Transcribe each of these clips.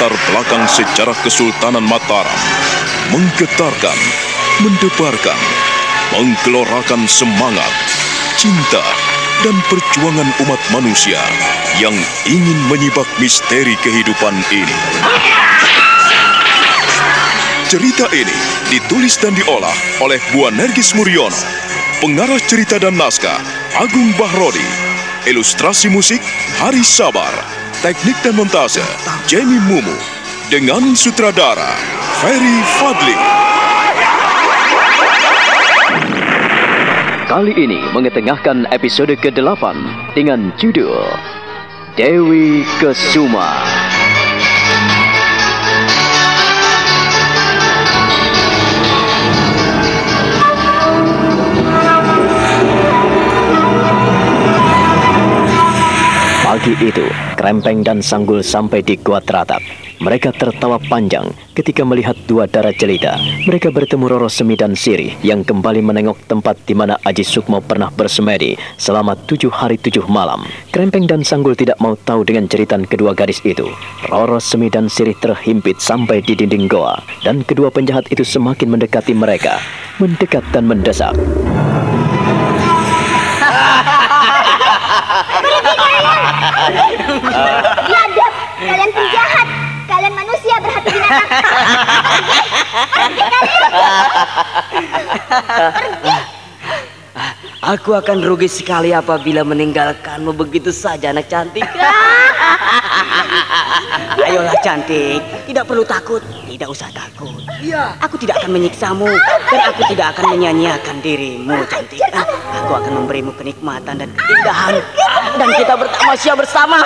latar belakang sejarah Kesultanan Mataram, menggetarkan, mendebarkan, menggelorakan semangat, cinta, dan perjuangan umat manusia yang ingin menyibak misteri kehidupan ini. Cerita ini ditulis dan diolah oleh Buan Nergis Muriono, pengarah cerita dan naskah Agung Bahrodi, ilustrasi musik Hari Sabar, teknik dan montase Jamie Mumu, dengan sutradara Ferry Fadli. Kali ini mengetengahkan episode ke-8 dengan judul Dewi Kesuma. Pagi itu, Krempeng dan Sanggul sampai di Gua Teratak. Mereka tertawa panjang ketika melihat dua darah jelita. Mereka bertemu Roro Semi dan Siri yang kembali menengok tempat di mana Aji Sukmo pernah bersemedi selama tujuh hari tujuh malam. Krempeng dan Sanggul tidak mau tahu dengan cerita kedua gadis itu. Roro Semi dan Siri terhimpit sampai di dinding goa dan kedua penjahat itu semakin mendekati mereka, mendekat dan mendesak. Biadab, kalian penjahat. Kalian manusia berhati binatang. Pergi, pergi kalian. Aku akan rugi sekali apabila meninggalkanmu begitu saja anak cantik. Ayolah cantik, tidak perlu takut, tidak usah takut. Iya. Aku tidak akan menyiksamu dan aku tidak akan menyanyiakan dirimu cantik. Aku akan memberimu kenikmatan dan keindahan dan kita bertamasya bersama.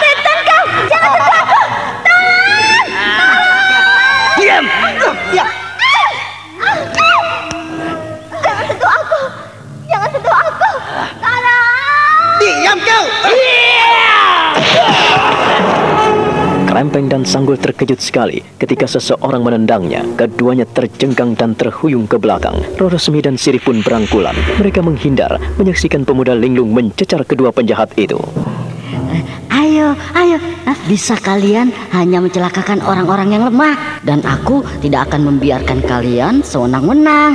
Setan kau, jangan sentuh aku. Diam. Diam kau. Krempeng dan Sanggul terkejut sekali ketika seseorang menendangnya. Keduanya terjengkang dan terhuyung ke belakang. Roro Semi dan Siri pun berangkulan. Mereka menghindar, menyaksikan pemuda linglung mencecar kedua penjahat itu. Ayo, ayo. Bisa kalian hanya mencelakakan orang-orang yang lemah dan aku tidak akan membiarkan kalian sewenang-wenang.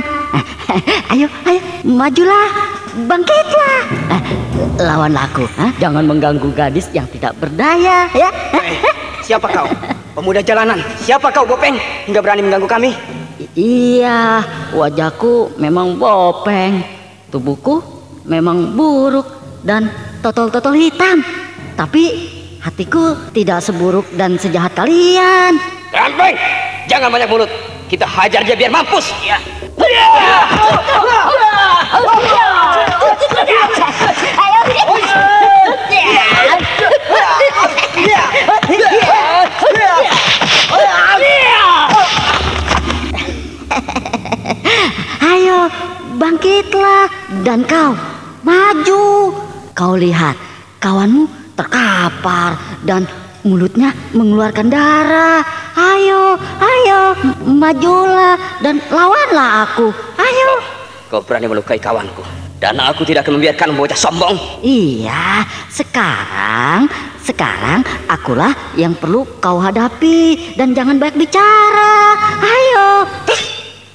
Ayo, ayo, majulah, bangkitlah. Eh, Lawanlah aku. Hah? Jangan mengganggu gadis yang tidak berdaya, ya. Eh, siapa kau? Pemuda jalanan. Siapa kau, Bopeng? Hingga berani mengganggu kami? I- Iya, wajahku memang bopeng, tubuhku memang buruk dan totol-totol hitam. Tapi hatiku tidak seburuk dan sejahat kalian. Rampeng! Jangan banyak mulut. Kita hajar dia biar mampus. Ya. Ayo, bangkitlah dan kau maju. Kau lihat, kawanmu terkapar dan mulutnya mengeluarkan darah. Ayo, ayo, majulah dan lawanlah aku. Ayo. Kau berani melukai kawanku. Dan aku tidak akan membiarkan bocah sombong. Iya, sekarang, sekarang akulah yang perlu kau hadapi dan jangan banyak bicara. Ayo.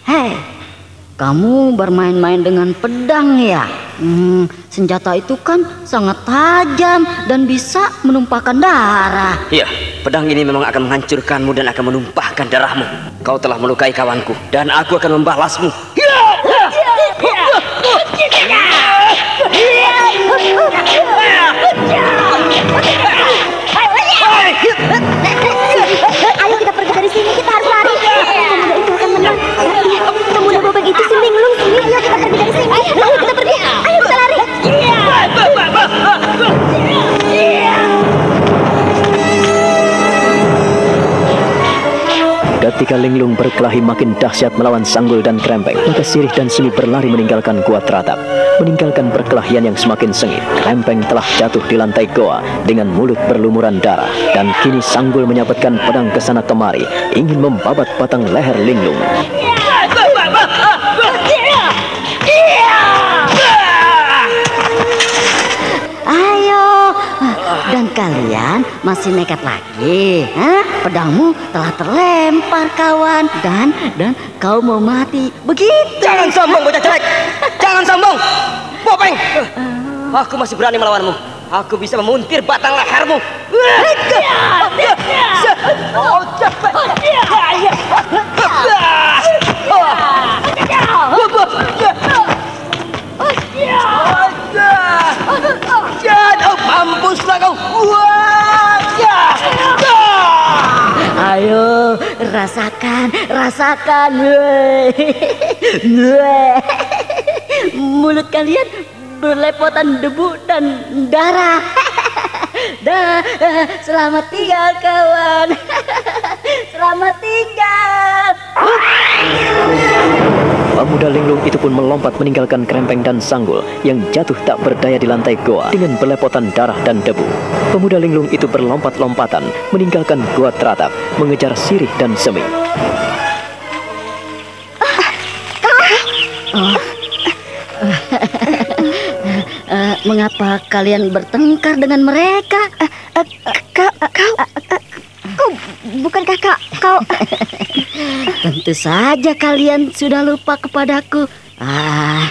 Hei, kamu bermain-main dengan pedang ya? Hmm, senjata itu kan sangat tajam dan bisa menumpahkan darah. Iya, pedang ini memang akan menghancurkanmu dan akan menumpahkan darahmu. Kau telah melukai kawanku dan aku akan membalasmu. Ayo kita pergi dari sini, kita Ayo kita pergi dari. Ayo kita pergi. Ayo kita lari. Ketika Linglung berkelahi makin dahsyat melawan Sanggul dan Krempeng, maka Sirih dan Sumi berlari meninggalkan Gua Teratak. Meninggalkan perkelahian yang semakin sengit, Krempeng telah jatuh di lantai goa dengan mulut berlumuran darah. Dan kini Sanggul menyabetkan pedang ke sana kemari, ingin membabat batang leher Linglung. Kalian masih nekat lagi? Hah? Pedangmu telah terlempar kawan dan dan kau mau mati. Begitu. Jangan sombong bocah jelek. Jangan sombong. Bopeng. Aku masih berani melawanmu. Aku bisa memuntir batang lehermu. Jangan mampuslah kau. Ayo, rasakan, rasakan. Mulut kalian berlepotan debu dan darah. Dah, selamat tinggal kawan. Selamat tinggal. Pemuda linglung itu pun melompat meninggalkan krempeng dan sanggul yang jatuh tak berdaya di lantai goa dengan belepotan darah dan debu. Pemuda linglung itu berlompat-lompatan meninggalkan goa teratap, mengejar sirih dan semi. Eh, mengapa kalian bertengkar dengan mereka? Kau, kau, kau, bukankah kau, kau, Tentu saja kalian sudah lupa kepadaku. Ah,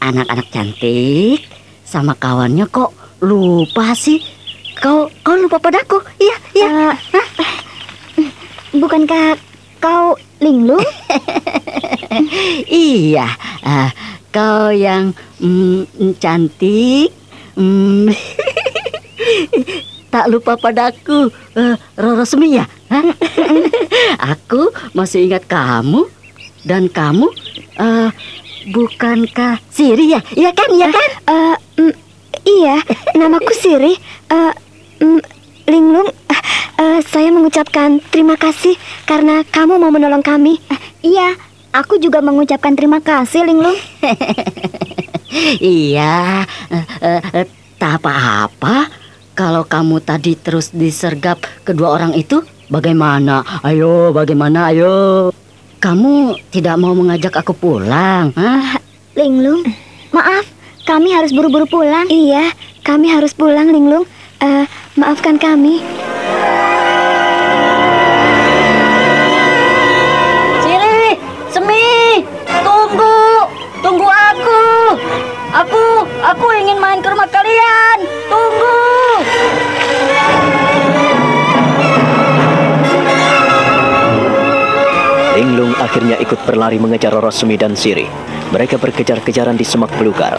anak-anak cantik sama kawannya kok lupa sih? Kau kau lupa padaku? Iya, iya. Eh, bukankah kau linglung? iya, ah, kau yang mm, cantik. mm, tak lupa padaku, eh, Roro Semi ya? Aku masih ingat kamu dan kamu eh, bukankah Siri ya? Iya kan, iya kan? Eh, mm, iya, namaku Siri. Eh, mm, linglung, eh, eh, saya mengucapkan terima kasih karena kamu mau menolong kami. Eh, iya, aku juga mengucapkan terima kasih, linglung. Iya, eh, eh, tak apa-apa. Kalau kamu tadi terus disergap kedua orang itu, bagaimana? Ayo, bagaimana? Ayo. Kamu tidak mau mengajak aku pulang? Hah? Linglung, maaf, kami harus buru-buru pulang. Iya, kami harus pulang, Linglung. Eh, maafkan kami. Siri, Semi, tunggu, tunggu aku. Aku, aku ingin main ke rumah kalian. Tunggu. Linglung akhirnya ikut berlari mengejar Roro Semi dan Siri. Mereka berkejar-kejaran di semak belukar.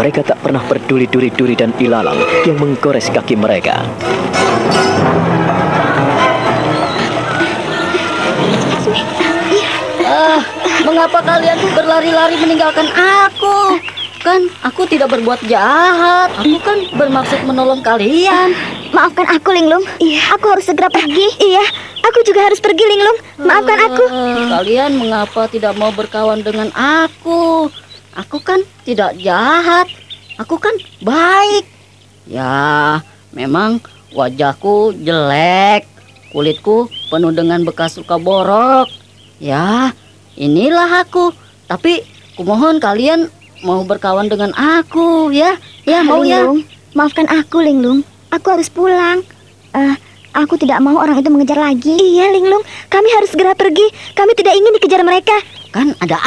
Mereka tak pernah peduli duri-duri dan ilalang yang menggores kaki mereka. Ah, mengapa kalian berlari-lari meninggalkan aku? Kan aku tidak berbuat jahat. Aku kan bermaksud menolong kalian. Maafkan aku, Linglung. Iya, aku harus segera pergi. Iya, aku juga harus pergi, Linglung. Maafkan aku. Ah, Kalian mengapa tidak mau berkawan dengan aku? Aku kan tidak jahat. Aku kan baik. Ya, memang wajahku jelek. Kulitku penuh dengan bekas luka borok. Ya, inilah aku. Tapi kumohon kalian mau berkawan dengan aku ya. Ya, mau ya. Linglung, maafkan aku, Linglung. Aku harus pulang. Eh, aku tidak mau orang itu mengejar lagi. Iya, Linglung. Kami harus segera pergi. Kami tidak ingin dikejar mereka. Kan ada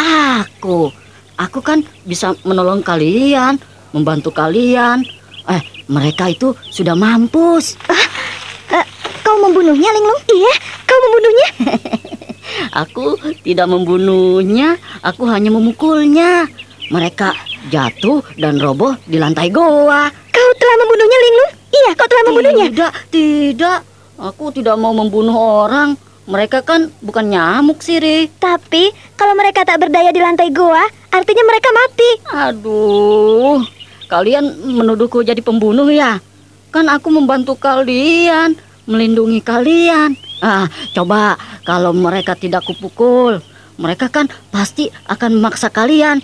aku. Aku kan bisa menolong kalian, membantu kalian. Eh, mereka itu sudah mampus. Eh, kau membunuhnya, Linglung? Iya, kau membunuhnya. Aku tidak membunuhnya, aku hanya memukulnya. Mereka jatuh dan roboh di lantai goa. Kau telah membunuhnya, Linglung? Iya, kau telah membunuhnya. Tidak, tidak. Aku tidak mau membunuh orang. Mereka kan bukan nyamuk sih, Ri. Tapi kalau mereka tak berdaya di lantai goa, artinya mereka mati. Aduh, kalian menuduhku jadi pembunuh ya? Kan aku membantu kalian, melindungi kalian. Ah, coba kalau mereka tidak kupukul, mereka kan pasti akan memaksa kalian.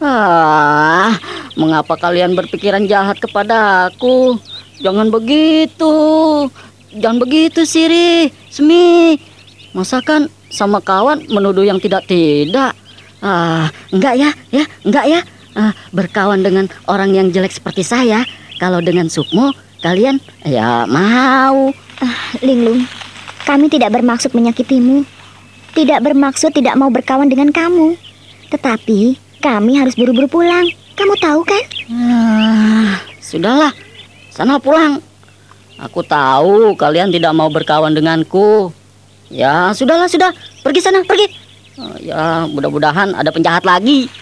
Ah, mengapa kalian berpikiran jahat kepada aku? Jangan begitu. Jangan begitu, Siri. Semi. Masakan sama kawan menuduh yang tidak-tidak. Ah, enggak ya, ya, enggak ya. Ah, berkawan dengan orang yang jelek seperti saya, kalau dengan Sukmo kalian ya mau. Linglung, kami tidak bermaksud menyakitimu. Tidak bermaksud tidak mau berkawan dengan kamu. Tetapi kami harus buru-buru pulang. Kamu tahu kan? Ah, sudahlah, sana pulang. Aku tahu kalian tidak mau berkawan denganku. Ya, sudahlah, sudah. Pergi sana, pergi. Oh, ya, mudah-mudahan ada penjahat lagi.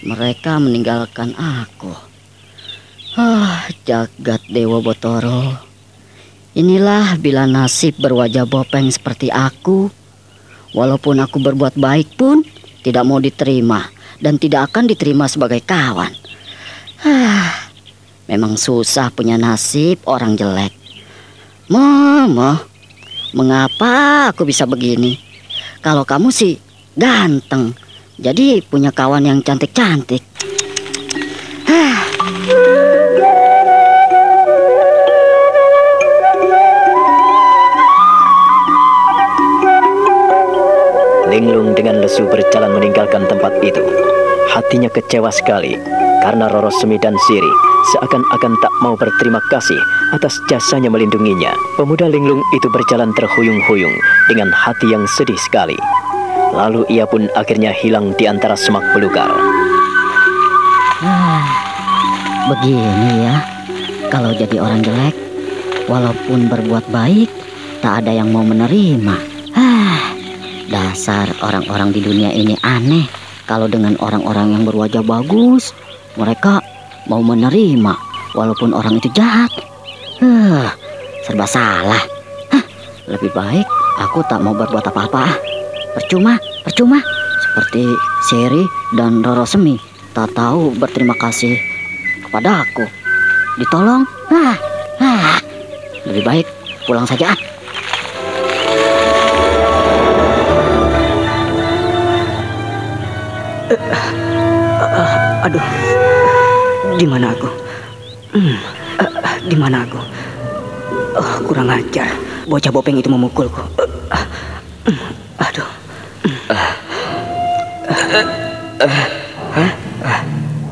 Mereka meninggalkan aku. Ah, jagat Dewa Botoro. Inilah bila nasib berwajah bopeng seperti aku. Walaupun aku berbuat baik pun tidak mau diterima dan tidak akan diterima sebagai kawan. Ah, memang susah punya nasib orang jelek. Mama, mengapa aku bisa begini? Kalau kamu sih ganteng, jadi punya kawan yang cantik-cantik. Ah. Linglung dengan lesu berjalan meninggalkan tempat itu. Hatinya kecewa sekali karena Roro Semi dan Siri seakan-akan tak mau berterima kasih atas jasanya melindunginya. Pemuda linglung itu berjalan terhuyung-huyung dengan hati yang sedih sekali. Lalu ia pun akhirnya hilang di antara semak belukar. Ah, begini ya, kalau jadi orang jelek, walaupun berbuat baik, tak ada yang mau menerima. Dasar orang-orang di dunia ini aneh. Kalau dengan orang-orang yang berwajah bagus, mereka mau menerima, walaupun orang itu jahat. Huh, serba salah. Hah, lebih baik aku tak mau berbuat apa-apa. Percuma, percuma. Seperti Seri dan Roro Semi tak tahu berterima kasih kepada aku. Ditolong, ah, ah. Lebih baik pulang saja. ah. Aduh, di mana aku? Hmm, eh, eh, di mana aku? Oh, kurang ajar. Bocah bopeng itu memukulku. Ah, hmm, aduh.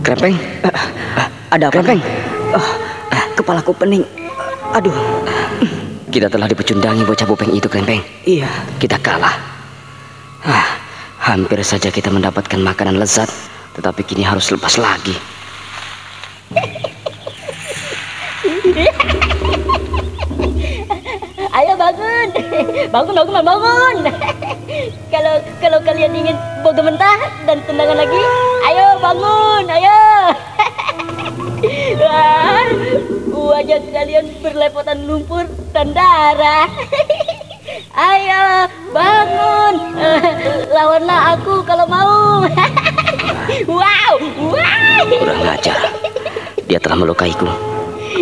Krempeng, Ada apa? Krempeng. Oh, kepalaku pening. Aduh, kita telah dipecundangi bocah bopeng itu, Krempeng. iya. Kita kalah. Ah, hampir saja kita mendapatkan makanan lezat, tetapi kini harus lepas lagi. Ayo bangun, bangun, bangun, bangun. kalau kalau kalian ingin boga mentah dan tendangan lagi, ayo bangun, ayo. Wah, wajah kalian berlepotan lumpur dan darah. Ayo bangun, lawanlah aku kalau mau. Wow, wow. Kurang ajar. Dia telah melukaiku.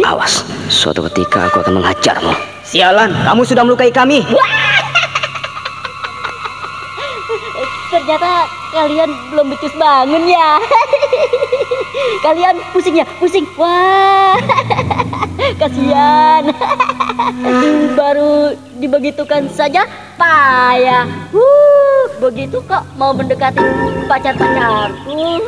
Awas, suatu ketika aku akan menghajarmu. Sialan, kamu sudah melukai kami. Ternyata kalian belum becus bangun ya. kalian pusing ya, pusing. Wah, kasihan. Baru dibegitukan saja payah. Wuh, begitu kok mau mendekati pacar-pacarku.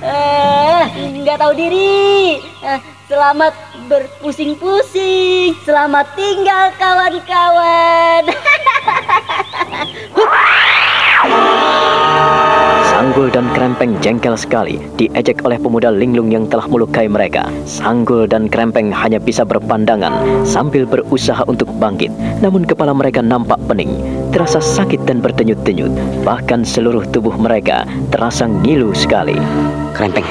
Eh, nggak tahu diri. Eh, selamat berpusing-pusing. Selamat tinggal kawan-kawan. Sanggul dan Krempeng jengkel sekali diejek oleh pemuda linglung yang telah melukai mereka. Sanggul dan Krempeng hanya bisa berpandangan sambil berusaha untuk bangkit. Namun kepala mereka nampak pening, terasa sakit dan berdenyut-denyut. Bahkan seluruh tubuh mereka terasa ngilu sekali. Krempeng,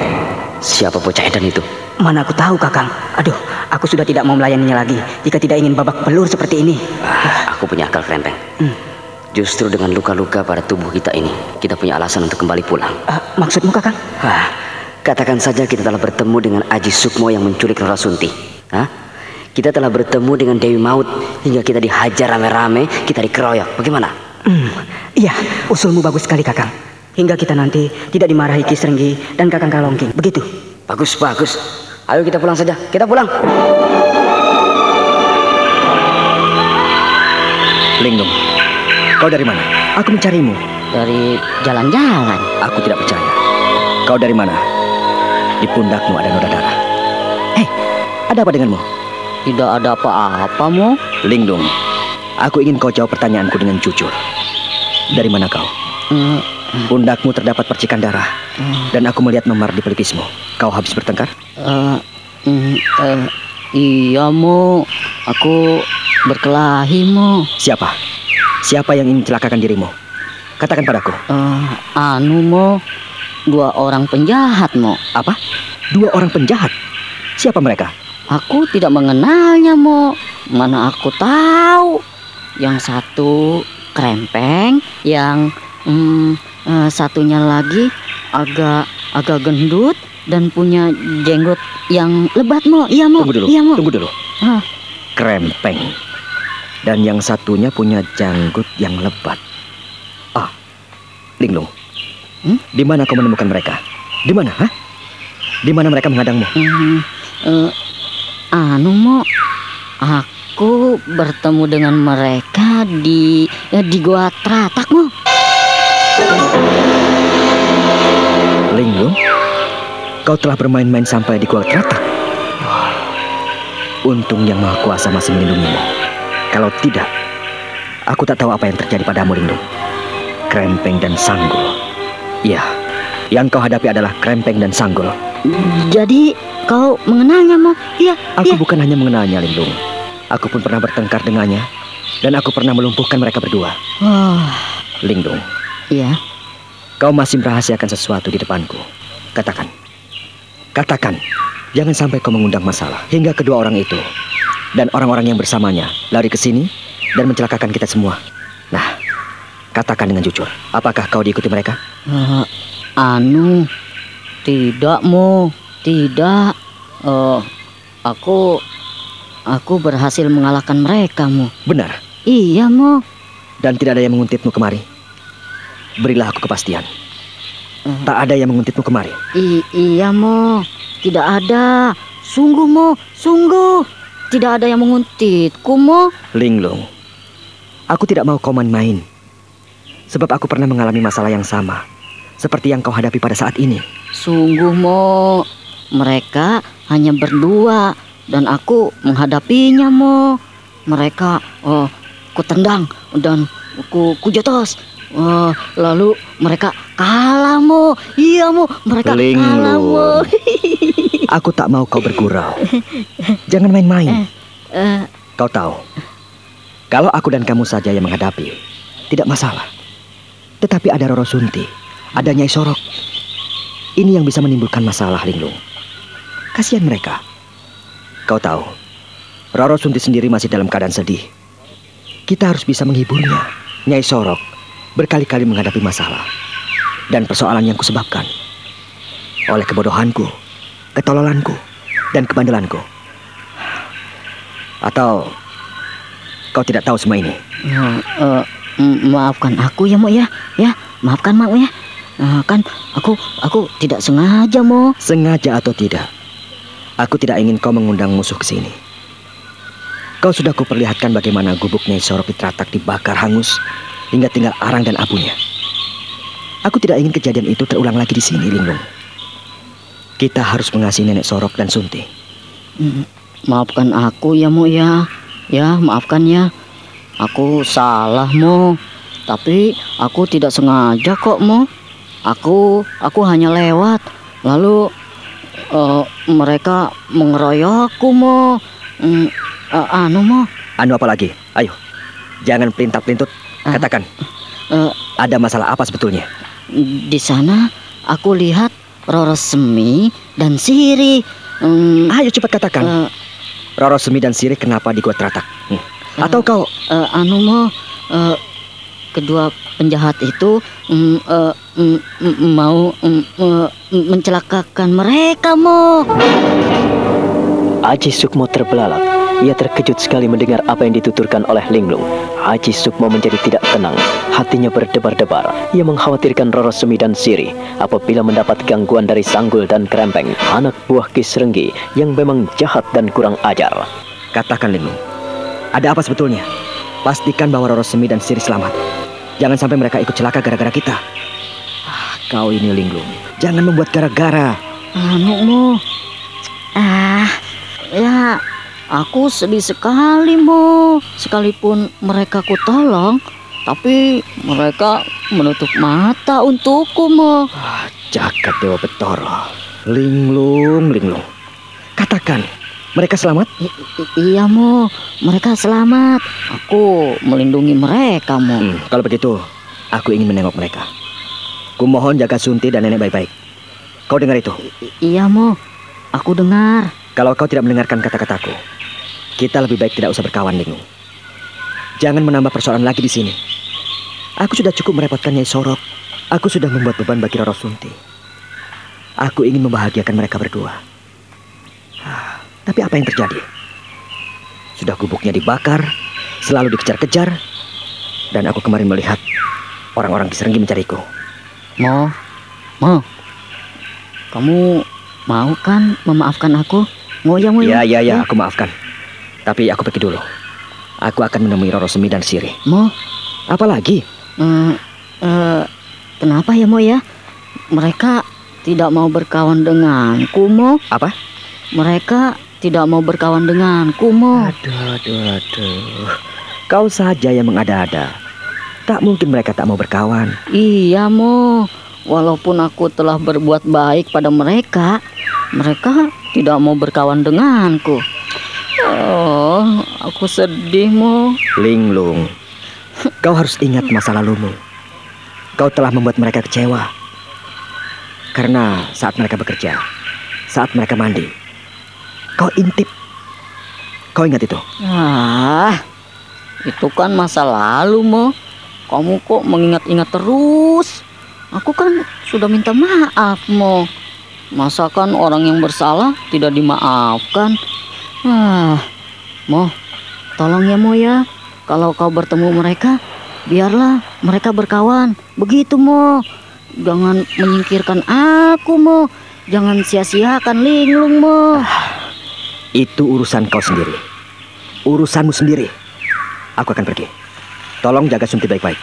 siapa bocah edan itu? Mana aku tahu, Kakang. Aduh, aku sudah tidak mau melayaninya lagi jika tidak ingin babak belur seperti ini. Ah, aku punya akal, Krempeng. Justru dengan luka-luka pada tubuh kita ini, kita punya alasan untuk kembali pulang. Eh, maksudmu, Kakang? Ah, katakan saja kita telah bertemu dengan Aji Sukmo yang menculik Rara Sunti. Hah? Kita telah bertemu dengan Dewi Maut hingga kita dihajar rame-rame, kita dikeroyok. Bagaimana? Hmm, iya, usulmu bagus sekali, Kakang. Hingga kita nanti tidak dimarahi Ki Serenggi dan Kakang Kalongking. Begitu. Bagus, bagus. Ayo kita pulang saja. Kita pulang. Linglung, Kau dari mana? Aku mencarimu. dari jalan-jalan. Aku tidak percaya. Kau dari mana? Di pundakmu ada noda darah. Hei, ada apa denganmu? Tidak ada apa-apa, Mo. Linglung, aku ingin kau jawab pertanyaanku dengan jujur. Dari mana kau? Eh, Pundakmu terdapat percikan darah, dan aku melihat memar di pelipismu. Kau habis bertengkar? eh, mm, eh, iya, Mo. Aku berkelahi, Mo. Siapa? Siapa yang ingin celakakan dirimu? Katakan padaku. Eh, anu, Mo. Dua orang penjahat, Mo. Apa? Dua orang penjahat? Siapa mereka? Aku tidak mengenalnya, Mo. Mana aku tahu. Yang satu krempeng, yang mm, eh, satunya lagi agak agak gendut dan punya jenggot yang lebat, Mo. Iya, Mo. Tunggu dulu. Iya, Mo. Tunggu dulu. Ah. Krempeng. Dan yang satunya punya janggut yang lebat. Ah, Linglung. Hmm? Di mana kau menemukan mereka? Di mana? Hah? Di mana mereka menghadangmu? Hmm, eh, anu, Mo. Aku bertemu dengan mereka di eh, di Gua Tratak, Mo. Linglung, kau telah bermain-main sampai di Gua Tratak. Untung yang Maha Kuasa masih melindungimu. Kalau tidak, aku tak tahu apa yang terjadi padamu, Linglung. Krempeng dan Sanggul. Iya, yang kau hadapi adalah Krempeng dan Sanggul. Jadi kau mengenalnya, Mo? Iya, Aku iya. bukan hanya mengenalnya, Linglung. Aku pun pernah bertengkar dengannya, dan aku pernah melumpuhkan mereka berdua. Oh, Linglung, iya. kau masih merahasiakan sesuatu di depanku. Katakan. Katakan. Jangan sampai kau mengundang masalah hingga kedua orang itu dan orang-orang yang bersamanya lari ke sini dan mencelakakan kita semua. Nah, katakan dengan jujur, apakah kau diikuti mereka? Eh, anu, tidak, Mo. Tidak. Eh, aku aku berhasil mengalahkan mereka, Mo. Benar, Iya, Mo. dan tidak ada yang menguntitmu kemari. Berilah aku kepastian. Eh, Tak ada yang menguntitmu kemari. i- iya, Mo. Tidak ada. Sungguh, Mo. Sungguh. Tidak ada yang menguntitku, Mo. Linglung, aku tidak mau kau main-main. Sebab aku pernah mengalami masalah yang sama. Seperti yang kau hadapi pada saat ini. Sungguh, Mo. Mereka hanya berdua dan aku menghadapinya, Mo. Mereka oh, ku tendang dan ku ku jotos. Oh, lalu mereka kalah, Mo. Iya, Mo. Mereka kalah, Mo. Aku tak mau kau bergurau. Jangan main-main. Eh, Kau tahu, kalau aku dan kamu saja yang menghadapi, tidak masalah. Tetapi ada Roro Sunti, ada Nyai Sorok. Ini yang bisa menimbulkan masalah, Linglung. Kasihan mereka. Kau tahu, Roro Sunti sendiri masih dalam keadaan sedih. Kita harus bisa menghiburnya. Nyai Sorok berkali-kali menghadapi masalah dan persoalan yang kusebabkan oleh kebodohanku, ketololanku, dan kebandelanku. Atau kau tidak tahu semua ini? eh, m- maafkan aku ya, Mo ya. Ya, maafkan Mo ya. Eh, kan aku aku tidak sengaja, Mo. Sengaja atau tidak, aku tidak ingin kau mengundang musuh ke sini. Kau sudah kuperlihatkan bagaimana gubuk Nyai Sorok Pitratak dibakar hangus hingga tinggal arang dan abunya. Aku tidak ingin kejadian itu terulang lagi di sini, Linglung. Kita harus mengasihi Nenek Sorok dan Sunti. Mm, Maafkan aku ya Mo ya Ya maafkan ya Aku salah Mo Tapi aku tidak sengaja kok Mo Aku aku hanya lewat Lalu eh, mereka mengeroyokku Mo Mm, eh, Anu Mo Anu apa lagi? Ayo, jangan pelintat-pelintut. Ah. Katakan, eh, ada masalah apa sebetulnya? Di sana aku lihat Roro Semi dan Siri Mm, Ayo cepat katakan. eh, Roro Semi dan Siri kenapa di Gua Teratak? Hmm. Atau kau Eh, anu mo eh, kedua penjahat itu eh, mm, mm, mau mm, eh, mencelakakan mereka mo Aji Sukmo terbelalak. Ia terkejut sekali mendengar apa yang dituturkan oleh Linglung. Aji Sukmo menjadi tidak tenang. Hatinya berdebar-debar. Ia mengkhawatirkan Roro Semi dan Siri apabila mendapat gangguan dari Sanggul dan Krempeng, anak buah Kisrenggi yang memang jahat dan kurang ajar. katakan Linglung. Ada apa sebetulnya? Pastikan bahwa Roro Semi dan Siri selamat. Jangan sampai mereka ikut celaka gara-gara kita. Ah, kau ini linglung. Jangan membuat gara-gara. Anu mo. Ah, ya aku sedih sekali mo. Sekalipun mereka ku tolong, tapi mereka menutup mata untukku mo. Ah, jagat Dewa Betoro. Linglung, linglung. Katakan, mereka selamat? I- i- iya mo, mereka selamat. Aku melindungi mereka mo. Hmm, kalau begitu, aku ingin menengok mereka. Kumohon jaga Sunti dan nenek baik-baik. Kau dengar itu? I- iya mo, aku dengar. Kalau kau tidak mendengarkan kata-kataku, kita lebih baik tidak usah berkawan, Linglung. Jangan menambah persoalan lagi di sini. Aku sudah cukup merepotkan Nyai Sorok. Aku sudah membuat beban bagi Roro Sunti. Aku ingin membahagiakan mereka berdua. Ah, Tapi apa yang terjadi? Sudah gubuknya dibakar, selalu dikejar-kejar, dan aku kemarin melihat orang-orang di Serenggi mencariku. Mo, mo, kamu mau kan memaafkan aku? Ngoya mo Ya, ya, ya, aku maafkan. Tapi aku pergi dulu. Aku akan menemui Roro Semi dan Siri. Mo, Apalagi? eh, eh, kenapa ya Mo ya? Mereka tidak mau berkawan denganku Mo. Apa? Mereka tidak mau berkawan denganku Mo. Aduh, aduh, aduh. Kau saja yang mengada-ada. Tak mungkin mereka tak mau berkawan. Iya Mo, walaupun aku telah berbuat baik pada mereka, mereka tidak mau berkawan denganku. Oh, aku sedih Mo. Linglung, kau harus ingat masa lalumu. Kau telah membuat mereka kecewa. Karena saat mereka bekerja, saat mereka mandi, kau intip. Kau ingat itu? Ah, itu kan masa lalu Mo. Kamu kok mengingat-ingat terus? Aku kan sudah minta maaf Mo. Masakan orang yang bersalah tidak dimaafkan? Ah, Mo, tolong ya Mo ya. Kalau kau bertemu mereka, biarlah mereka berkawan. Begitu Mo. Jangan menyingkirkan aku Mo. Jangan sia-siakan linglung Mo. Itu urusan kau sendiri. Urusanmu sendiri. Aku akan pergi. Tolong jaga Sunti baik-baik.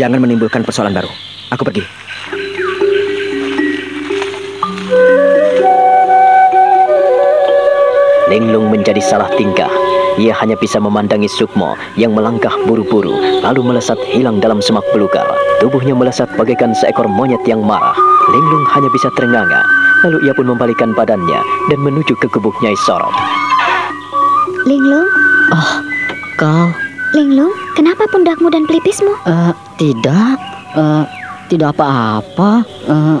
Jangan menimbulkan persoalan baru. Aku pergi. Linglung menjadi salah tingkah. Ia hanya bisa memandangi Sukmo yang melangkah buru-buru lalu melesat hilang dalam semak belukar. Tubuhnya melesat bagaikan seekor monyet yang marah. Linglung hanya bisa terenganga. Lalu ia pun membalikkan badannya dan menuju ke gubuk Nyai Sorok. Linglung, Kau Linglung, kenapa pundakmu dan pelipismu? Eh, tidak, eh, tidak apa-apa. Eh,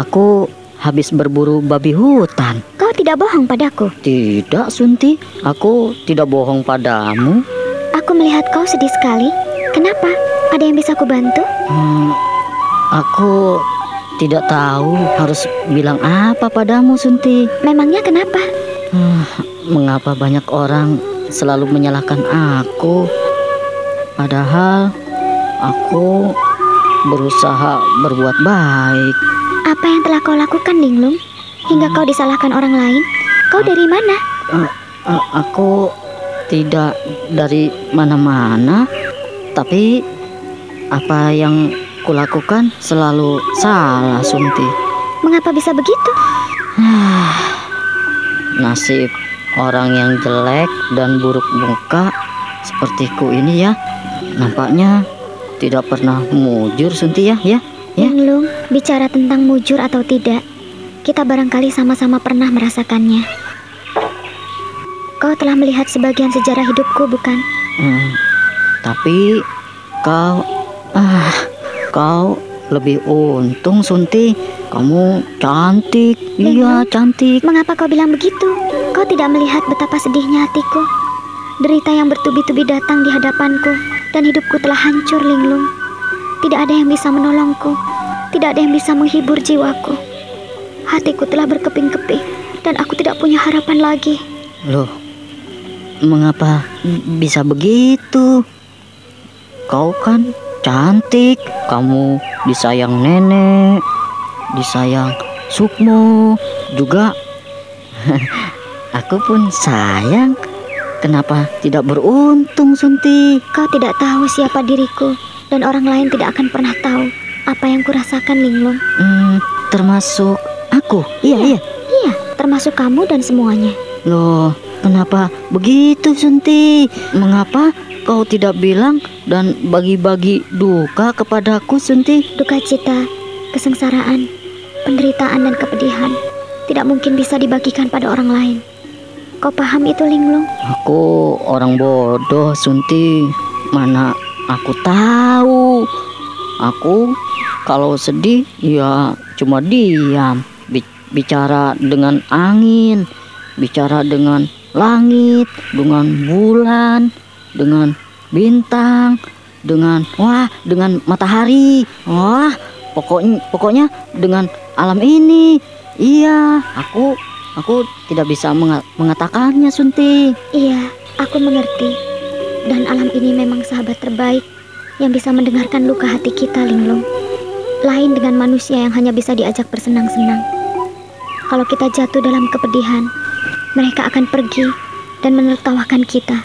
aku habis berburu babi hutan. Kau tidak bohong padaku. Tidak, Sunti. Aku tidak bohong padamu. Aku melihat kau sedih sekali. Kenapa? Ada yang bisa kubantu? Hmm, aku tidak tahu harus bilang apa padamu, Sunti. Memangnya kenapa? Ah, mengapa banyak orang selalu menyalahkan aku? Padahal aku berusaha berbuat baik. Apa yang telah kau lakukan, Linglung? Hingga kau disalahkan orang lain? Kau dari mana? A- aku tidak dari mana-mana, tapi apa yang kulakukan selalu salah, Sunti. Mengapa bisa begitu? Nasib orang yang jelek dan buruk muka sepertiku ini ya, nampaknya tidak pernah mujur, Sunti ya, ya. Ya. Linglung, bicara tentang mujur atau tidak, kita barangkali sama-sama pernah merasakannya. Kau telah melihat sebagian sejarah hidupku, bukan? Hmm, tapi kau, ah, kau lebih untung, Sunti. Kamu cantik, iya cantik. Mengapa kau bilang begitu? Kau tidak melihat betapa sedihnya hatiku. Derita yang bertubi-tubi datang di hadapanku, dan hidupku telah hancur, Linglung. Tidak ada yang bisa menolongku, tidak ada yang bisa menghibur jiwaku. Hatiku telah berkeping-keping, dan aku tidak punya harapan lagi. Loh, mengapa bisa begitu? Kau kan cantik, kamu disayang nenek, disayang Sukmo, juga aku pun sayang. Kenapa tidak beruntung, Sunti? Kau tidak tahu siapa diriku. Dan orang lain tidak akan pernah tahu apa yang kurasakan, Linglung. Hmm, termasuk aku. Iya, iya. Iya, termasuk kamu dan semuanya. Loh, kenapa begitu Sunti? Mengapa kau tidak bilang dan bagi-bagi duka kepadaku Sunti? Duka cita, kesengsaraan, penderitaan dan kepedihan tidak mungkin bisa dibagikan pada orang lain. Kau paham itu, Linglung? Aku orang bodoh Sunti. Mana aku tahu. Aku kalau sedih ya cuma diam, Bi- bicara dengan angin, bicara dengan langit, dengan bulan, dengan bintang, dengan wah, dengan matahari. Wah, pokoknya pokoknya dengan alam ini. Iya, aku aku tidak bisa menga- mengatakannya Sunti. Iya, aku mengerti. Dan alam ini memang sahabat terbaik yang bisa mendengarkan luka hati kita, Linglung. Lain dengan manusia yang hanya bisa diajak bersenang-senang. Kalau kita jatuh dalam kepedihan, mereka akan pergi dan menertawakan kita.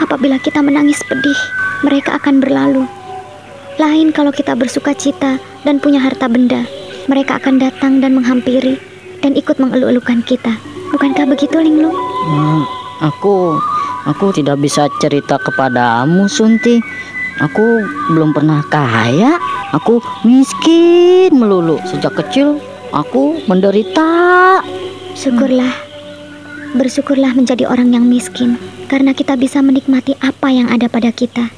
Apabila kita menangis pedih, mereka akan berlalu. Lain kalau kita bersuka cita dan punya harta benda, mereka akan datang dan menghampiri dan ikut mengeluh-elukan kita. Bukankah begitu, Linglung? Hmm, aku aku tidak bisa cerita kepadamu Sunti. Aku belum pernah kaya. Aku miskin melulu sejak kecil. Aku menderita. Syukurlah, bersyukurlah menjadi orang yang miskin, karena kita bisa menikmati apa yang ada pada kita.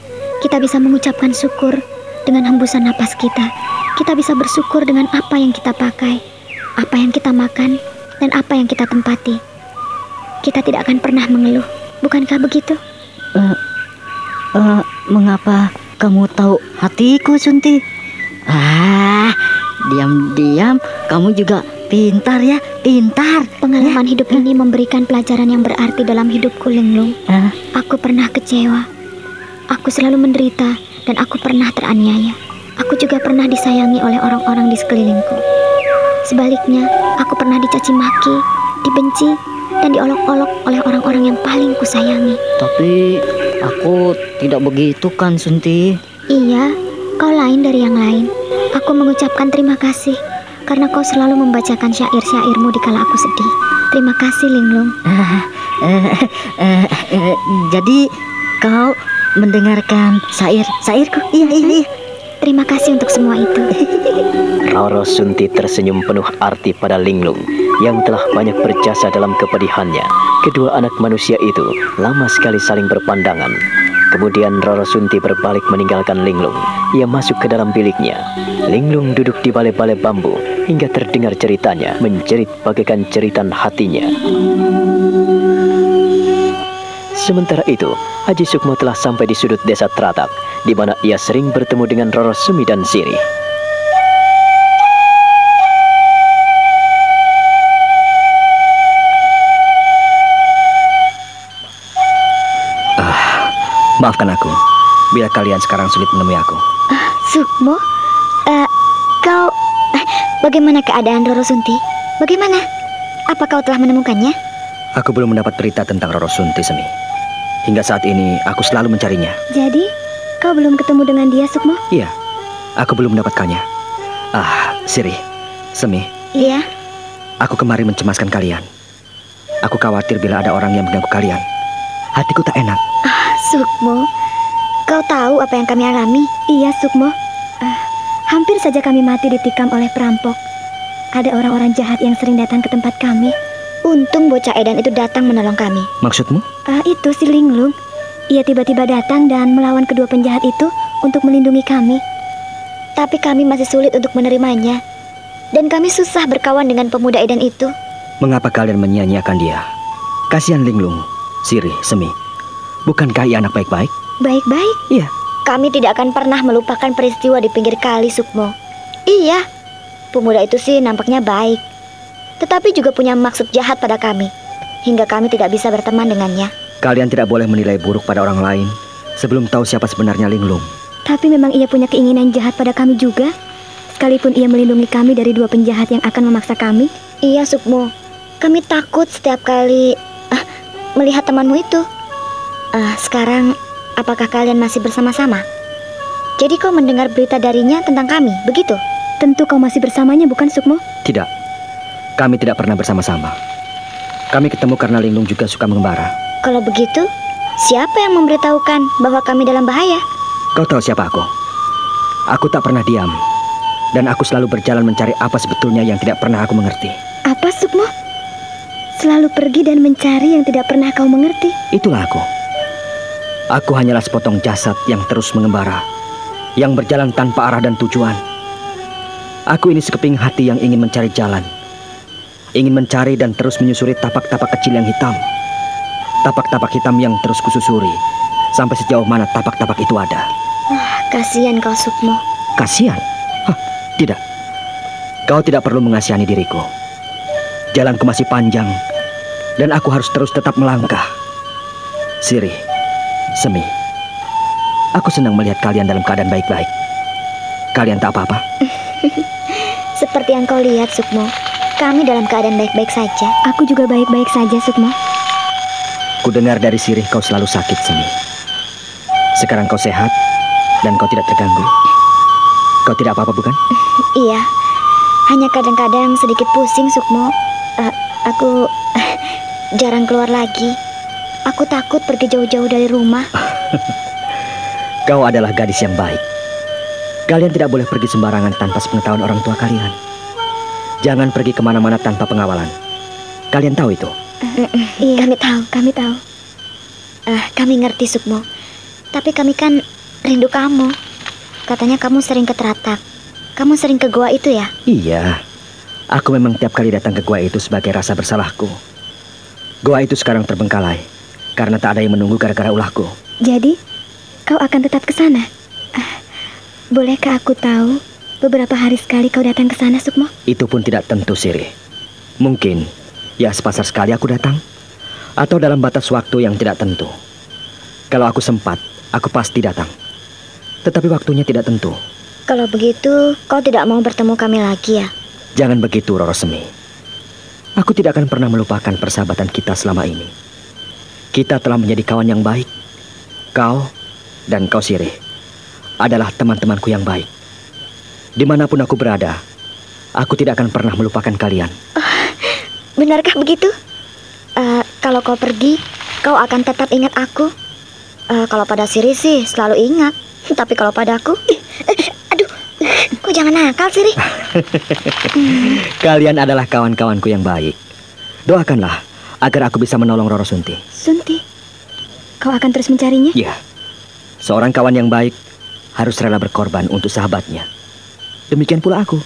Kita bisa mengucapkan syukur dengan hembusan napas kita. Kita bisa bersyukur dengan apa yang kita pakai, apa yang kita makan, dan apa yang kita tempati. Kita tidak akan pernah mengeluh, bukankah begitu? Eh, mengapa kamu tahu hatiku Sunti? Ah, diam-diam kamu juga pintar ya, pintar. Pengalaman hidup ini memberikan pelajaran yang berarti dalam hidupku, Linglung. Ah, Aku pernah kecewa. Aku selalu menderita dan aku pernah teraniaya. Aku juga pernah disayangi oleh orang-orang di sekelilingku. Sebaliknya, aku pernah dicaci maki, dibenci, dan diolok-olok oleh orang-orang yang paling kusayangi. tapi aku tidak begitu kan Sunti? Iya, kau lain dari yang lain. Aku mengucapkan terima kasih karena kau selalu membacakan syair-syairmu di kala aku sedih. Terima kasih, Linglung. Eh, eh, eh, jadi kau mendengarkan syair syairku? Iya, iya, iya. Terima kasih untuk semua itu. Roro Sunti tersenyum penuh arti pada Linglung yang telah banyak berjasa dalam kepedihannya. Kedua anak manusia itu lama sekali saling berpandangan. Kemudian Roro Sunti berbalik meninggalkan Linglung. Ia masuk ke dalam biliknya. Linglung duduk di balai-balai bambu hingga terdengar ceritanya menjerit bagaikan jeritan hatinya. Sementara itu, Haji Sukmo telah sampai di sudut desa Tratak, di mana ia sering bertemu dengan Roro Sumi dan Siri. Maafkan aku bila kalian sekarang sulit menemui aku. Sukmo, eh, kau, eh, bagaimana keadaan Roro Sunti? Bagaimana? Apa kau telah menemukannya? Aku belum mendapat berita tentang Roro Sunti Semi. Hingga saat ini aku selalu mencarinya. Jadi, kau belum ketemu dengan dia, Sukmo? Iya, aku belum mendapatkannya. Ah, Siri, Semi, Iya. aku kemari mencemaskan kalian. Aku khawatir bila ada orang yang mengganggu kalian. Hatiku tak enak. Sukmo, kau tahu apa yang kami alami? Iya, Sukmo. Eh, hampir saja kami mati ditikam oleh perampok. Ada orang-orang jahat yang sering datang ke tempat kami. Untung bocah Edan itu datang menolong kami. Maksudmu? Ah, itu si Linglung. Ia tiba-tiba datang dan melawan kedua penjahat itu untuk melindungi kami. Tapi kami masih sulit untuk menerimanya. Dan kami susah berkawan dengan pemuda Edan itu. Mengapa kalian menyia-nyiakan dia? Kasihan Linglung, Siri, Semi. Bukankah ia anak baik-baik? Baik-baik. Iya. Kami tidak akan pernah melupakan peristiwa di pinggir kali, Sukmo. Iya, pemuda itu sih nampaknya baik. Tetapi juga punya maksud jahat pada kami. Hingga kami tidak bisa berteman dengannya. Kalian tidak boleh menilai buruk pada orang lain sebelum tahu siapa sebenarnya Linglung. Tapi memang ia punya keinginan jahat pada kami juga. Sekalipun ia melindungi kami dari dua penjahat yang akan memaksa kami. Iya, Sukmo. Kami takut setiap kali melihat temanmu itu. Ah, sekarang, apakah kalian masih bersama-sama? Jadi kau mendengar berita darinya tentang kami, begitu? Tentu kau masih bersamanya, bukan Sukmo? Tidak. Kami tidak pernah bersama-sama. Kami ketemu karena Linglung juga suka mengembara. Kalau begitu, siapa yang memberitahukan bahwa kami dalam bahaya? Kau tahu siapa aku? Aku tak pernah diam. Dan aku selalu berjalan mencari apa sebetulnya yang tidak pernah aku mengerti. Apa, Sukmo? Selalu pergi dan mencari yang tidak pernah kau mengerti. Itulah aku. Aku hanyalah sepotong jasad yang terus mengembara, yang berjalan tanpa arah dan tujuan. Aku ini sekeping hati yang ingin mencari jalan, ingin mencari dan terus menyusuri tapak-tapak kecil yang hitam. Tapak-tapak hitam yang terus kususuri, sampai sejauh mana tapak-tapak itu ada. Wah, kasihan kau, Sukmo. Kasihan? Hah, tidak. Kau tidak perlu mengasihani diriku. Jalanku masih panjang, dan aku harus terus tetap melangkah. Siri, Semi, aku senang melihat kalian dalam keadaan baik-baik. Kalian tak apa-apa? Seperti yang kau lihat, Sukmo. Kami dalam keadaan baik-baik saja. Aku juga baik-baik saja, Sukmo. Kudengar dari Sirih kau selalu sakit, Semi. Sekarang kau sehat dan kau tidak terganggu. Kau tidak apa-apa, bukan? Iya, hanya kadang-kadang sedikit pusing, Sukmo. Uh, aku jarang keluar lagi. Aku takut pergi jauh-jauh dari rumah. Kau adalah gadis yang baik. Kalian tidak boleh pergi sembarangan tanpa sepengetahuan orang tua kalian. Jangan pergi ke mana-mana tanpa pengawalan. Kalian tahu itu? iya, kami tahu, kami tahu. Uh, kami ngerti, Sukmo. Tapi kami kan rindu kamu. Katanya kamu sering ke Teratak. Kamu sering ke gua itu ya? Iya. Aku memang tiap kali datang ke gua itu sebagai rasa bersalahku. Gua itu sekarang terbengkalai karena tak ada yang menunggu gara-gara ulahku. Jadi, kau akan tetap ke sana? Uh, bolehkah aku tahu beberapa hari sekali kau datang ke sana, Sukmo? Itu pun tidak tentu, Siri. Mungkin, ya sepasar sekali aku datang. Atau dalam batas waktu yang tidak tentu. Kalau aku sempat, aku pasti datang. Tetapi waktunya tidak tentu. Kalau begitu, kau tidak mau bertemu kami lagi ya? Jangan begitu, Roro Semi. Aku tidak akan pernah melupakan persahabatan kita selama ini. Kita telah menjadi kawan yang baik. Kau dan kau Sirih adalah teman-temanku yang baik. Di mana pun aku berada, aku tidak akan pernah melupakan kalian. Uh, benarkah begitu? Uh, kalau kau pergi, kau akan tetap ingat aku. Uh, kalau pada Siri sih selalu ingat. Tapi kalau padaku, kau jangan nakal Siri. Kalian adalah kawan-kawanku yang baik. Doakanlah agar aku bisa menolong Roro Sunti. Sunti? Kau akan terus mencarinya? Ya. Seorang kawan yang baik harus rela berkorban untuk sahabatnya. Demikian pula aku.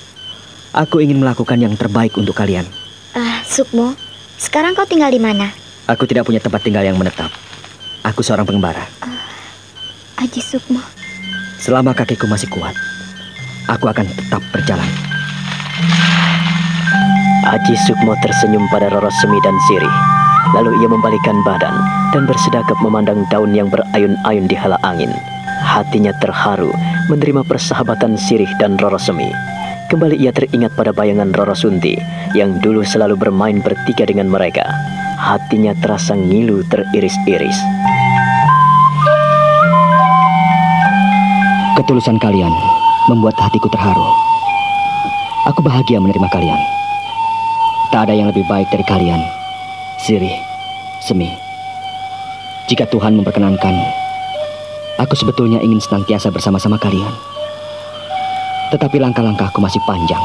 Aku ingin melakukan yang terbaik untuk kalian. Ah, uh, Sukmo, sekarang kau tinggal di mana? Aku tidak punya tempat tinggal yang menetap. Aku seorang pengembara. Uh, Aji Sukmo. Selama kakiku masih kuat, aku akan tetap berjalan. Aji Sukmo tersenyum pada Roro Semi dan Siri. Lalu ia membalikkan badan dan bersedekap memandang daun yang berayun-ayun di hala angin. Hatinya terharu menerima persahabatan Sirih dan Roro Semi. Kembali ia teringat pada bayangan Roro Sunti yang dulu selalu bermain bertiga dengan mereka. Hatinya terasa ngilu teriris-iris. Ketulusan kalian membuat hatiku terharu. Aku bahagia menerima kalian. Tak ada yang lebih baik dari kalian, Siri, Semi. Jika Tuhan memperkenankan, aku sebetulnya ingin senantiasa bersama-sama kalian. Tetapi langkah-langkahku masih panjang,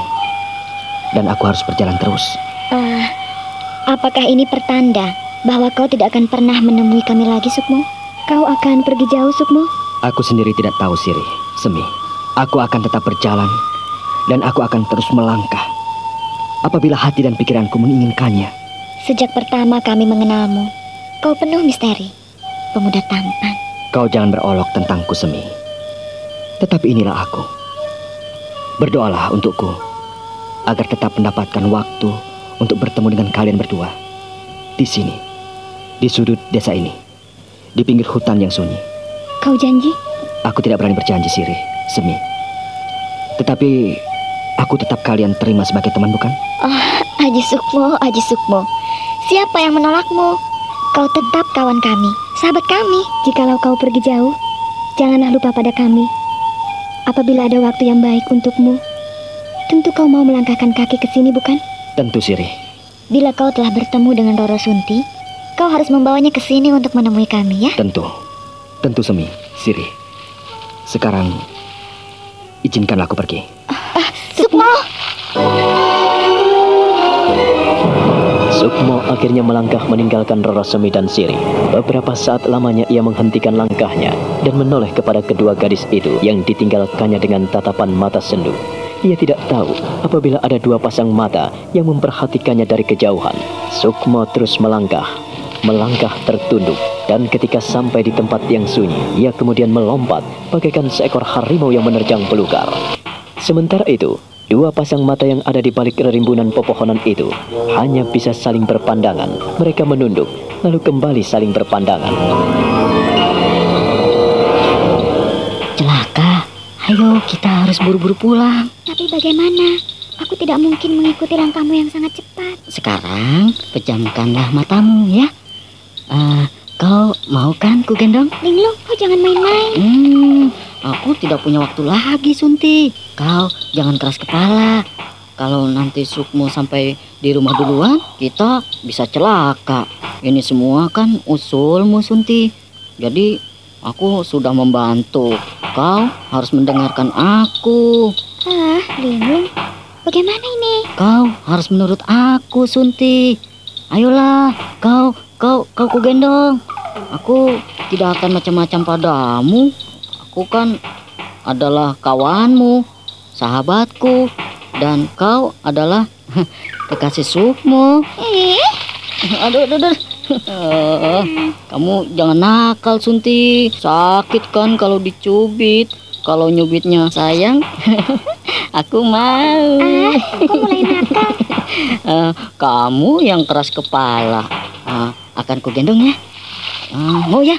dan aku harus berjalan terus. Uh, apakah ini pertanda bahwa kau tidak akan pernah menemui kami lagi, Sukmo? Kau akan pergi jauh, Sukmo? Aku sendiri tidak tahu, Siri, Semi. Aku akan tetap berjalan, dan aku akan terus melangkah apabila hati dan pikiranku menginginkannya. Sejak pertama kami mengenalmu, kau penuh misteri, pemuda tampan. Kau jangan berolok tentangku, Semi. Tetapi inilah aku. Berdoalah untukku, agar tetap mendapatkan waktu untuk bertemu dengan kalian berdua. Di sini, di sudut desa ini, di pinggir hutan yang sunyi. Kau janji? Aku tidak berani berjanji, Siri, Semi. Tetapi Aku tetap kalian terima sebagai teman, bukan? Oh, Aji Sukmo, Aji Sukmo. Siapa yang menolakmu? Kau tetap kawan kami, sahabat kami. Jikalau kau pergi jauh, janganlah lupa pada kami. apabila ada waktu yang baik untukmu, tentu kau mau melangkahkan kaki ke sini, bukan? Tentu, Siri. Bila kau telah bertemu dengan Roro Sunti, kau harus membawanya ke sini untuk menemui kami, ya? Tentu. Tentu, Semi. Siri. Sekarang, izinkanlah aku pergi. Sukmo! Sukmo akhirnya melangkah meninggalkan Roro Semi dan Siri. Beberapa saat lamanya ia menghentikan langkahnya dan menoleh kepada kedua gadis itu yang ditinggalkannya dengan tatapan mata sendu. Ia tidak tahu apabila ada dua pasang mata yang memperhatikannya dari kejauhan. Sukmo terus melangkah, melangkah tertunduk, dan ketika sampai di tempat yang sunyi, ia kemudian melompat bagaikan seekor harimau yang menerjang belukar. Sementara itu, dua pasang mata yang ada di balik rimbunan pepohonan itu hanya bisa saling berpandangan. Mereka menunduk, lalu kembali saling berpandangan. Celaka. Ayo, kita harus buru-buru pulang. Tapi bagaimana? Aku tidak mungkin mengikuti langkahmu yang sangat cepat. Sekarang pejamkanlah matamu ya. Eh, kau mau kan ku gendong? Linglung, kau jangan main-main. Hmm, aku tidak punya waktu lagi, Sunti. Kau jangan keras kepala. Kalau nanti Sukmo sampai di rumah duluan, kita bisa celaka. Ini semua kan usulmu, Sunti. Jadi, aku sudah membantu. Kau harus mendengarkan aku. Ah, Linglung, bagaimana ini? Kau harus menurut aku, Sunti. Ayolah, kau, kau, kau ku gendong. Aku tidak akan macam-macam padamu. Aku kan adalah kawanmu, sahabatku, dan kau adalah kekasih Sukmo. Eh, Aduh, aduh, aduh. Eh, Kamu jangan nakal, Sunti. Sakit kan kalau dicubit. Kalau nyubitnya sayang, aku mau. ah, kau mulai nakal. Eh, kamu yang keras kepala. Ah, akan ku gendong ya. Ah, mau ya?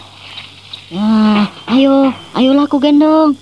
Ah, ayo, ayolah ku gendong.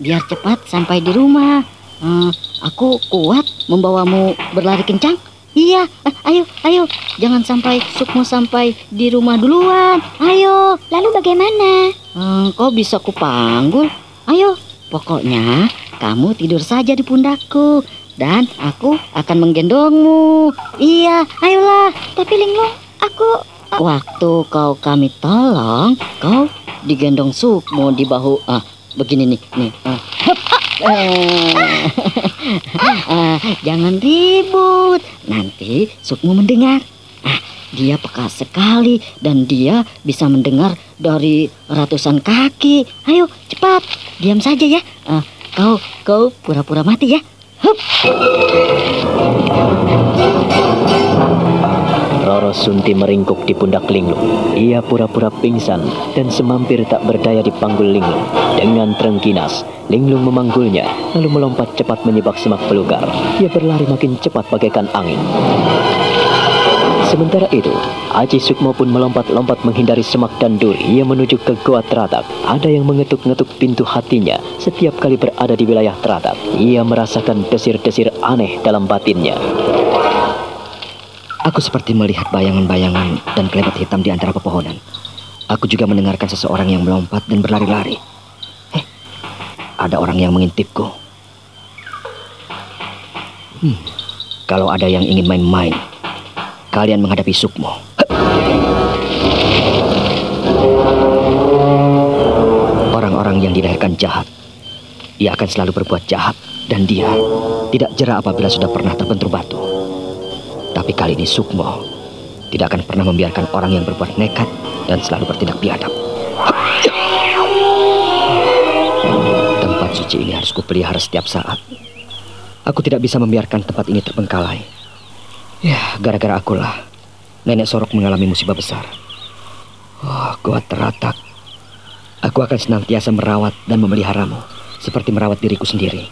Biar cepat sampai di rumah. Ah, aku kuat membawamu berlari kencang. Iya, eh, ayo, ayo. Jangan sampai Sukmo sampai di rumah duluan. Ayo. Lalu bagaimana? Hmm, kau bisa kupanggul. Ayo, pokoknya kamu tidur saja di pundakku dan aku akan menggendongmu. Iya, ayolah. Tapi Linglung, aku... Waktu kau kami tolong, kau digendong Sukmo di bahu. Ah, begini nih, nih. Ah. Hup, ah. Eh. Ah, jangan ribut. Nanti Sukmo mendengar. Ah, dia peka sekali dan dia bisa mendengar dari ratusan kaki. Ayo, cepat. Diam saja ya. Ah, kau kau pura-pura mati ya. Hup. Roro Sunti meringkuk di pundak Linglung. Ia pura-pura pingsan dan semampir tak berdaya di panggul Linglung. Dengan terengginas, Linglung memanggulnya, lalu melompat cepat menyibak semak belukar. Ia berlari makin cepat bagaikan angin. Sementara itu, Aji Sukmo pun melompat-lompat menghindari semak dan duri. Ia menuju ke Goa Teratak. Ada yang mengetuk-ngetuk pintu hatinya setiap kali berada di wilayah Teratak. Ia merasakan desir-desir aneh dalam batinnya. Aku seperti melihat bayangan-bayangan dan kelebat hitam di antara pepohonan. Aku juga mendengarkan seseorang yang melompat dan berlari-lari. Eh, ada orang yang mengintipku. Hmm, kalau ada yang ingin main-main, kalian menghadapi Sukmo. Orang-orang yang dilahirkan jahat, ia akan selalu berbuat jahat dan dia tidak jera apabila sudah pernah terbentur batu. Tapi kali ini Sukmo tidak akan pernah membiarkan orang yang berbuat nekat dan selalu bertindak biadab. Tempat suci ini harus kupelihara setiap saat. Aku tidak bisa membiarkan tempat ini terbengkalai. Ya, gara-gara akulah nenek Sorok mengalami musibah besar. Oh, gua teratak. Aku akan senantiasa merawat dan memeliharamu seperti merawat diriku sendiri.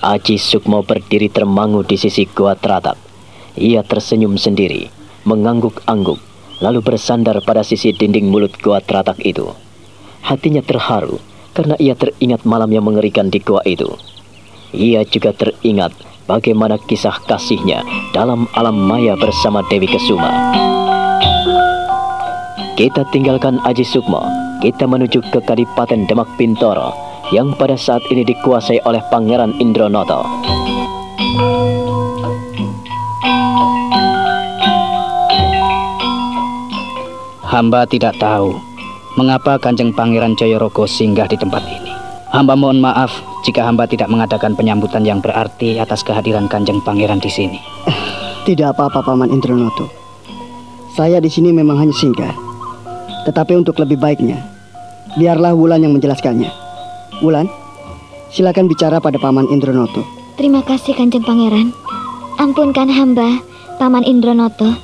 Aji Sukmo berdiri termangu di sisi Goa Teratak. Ia tersenyum sendiri, mengangguk-angguk, lalu bersandar pada sisi dinding mulut Goa Teratak itu. Hatinya terharu karena ia teringat malam yang mengerikan di goa itu. Ia juga teringat bagaimana kisah kasihnya dalam alam maya bersama Dewi Kesuma. Kita tinggalkan Aji Sukmo, kita menuju ke Kadipaten Demak Bintoro. yang pada saat ini dikuasai oleh Pangeran Indronoto. Hamba tidak tahu mengapa Kanjeng Pangeran Joyorogo singgah di tempat ini. Hamba mohon maaf jika hamba tidak mengadakan penyambutan yang berarti atas kehadiran Kanjeng Pangeran di sini. Tidak apa-apa Paman Indronoto. Saya di sini memang hanya singgah. Tetapi untuk lebih baiknya, biarlah Wulan yang menjelaskannya. Wulan, silakan bicara pada Paman Indronoto. Terima kasih Kanjeng Pangeran. Ampunkan hamba, Paman Indronoto,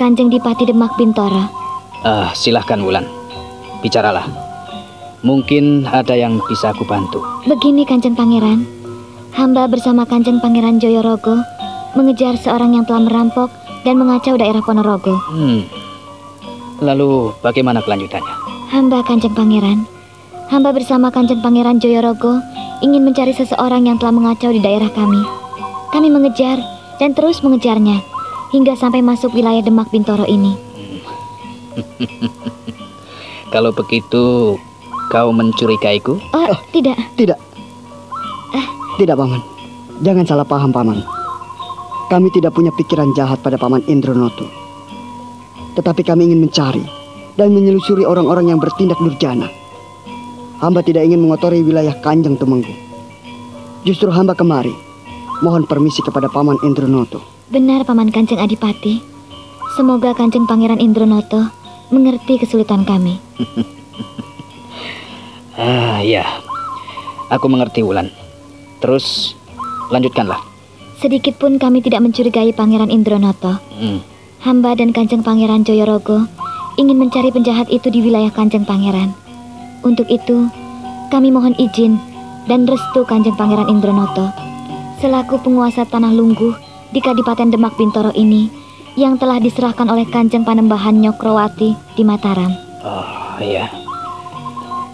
Kanjeng Dipati Demak Bintoro. Ah, silahkan Wulan. Bicaralah. Mungkin ada yang bisa aku bantu. Begini Kanjeng Pangeran, hamba bersama Kanjeng Pangeran Joyorogo mengejar seorang yang telah merampok dan mengacau daerah Ponorogo. Hmm. Lalu bagaimana kelanjutannya? Hamba Kanjeng Pangeran, hamba bersama Kanjeng Pangeran Joyorogo ingin mencari seseorang yang telah mengacau di daerah kami. Kami mengejar dan terus mengejarnya hingga sampai masuk wilayah Demak Bintoro ini. Kalau begitu, kau mencurigaiku? Oh, tidak. Tidak. Eh. Tidak, Paman. Jangan salah paham, Paman. Kami tidak punya pikiran jahat pada Paman Indronoto. Tetapi kami ingin mencari dan menyelusuri orang-orang yang bertindak durjana. Hamba tidak ingin mengotori wilayah Kanjeng Tumenggung. Justru hamba kemari mohon permisi kepada Paman Indronoto. Benar Paman Kanjeng Adipati. Semoga Kanjeng Pangeran Indronoto mengerti kesulitan kami. ah, ya. Aku mengerti, Wulan. Terus, lanjutkanlah. Sedikit pun kami tidak mencurigai Pangeran Indronoto. Hmm. Hamba dan Kanjeng Pangeran Joyorogo ingin mencari penjahat itu di wilayah Kanjeng Pangeran. Untuk itu, kami mohon izin dan restu Kanjeng Pangeran Indronoto selaku penguasa tanah lungguh di Kadipaten Demak Bintoro ini yang telah diserahkan oleh Kanjeng Panembahan Nyokrowati di Mataram. Oh, iya.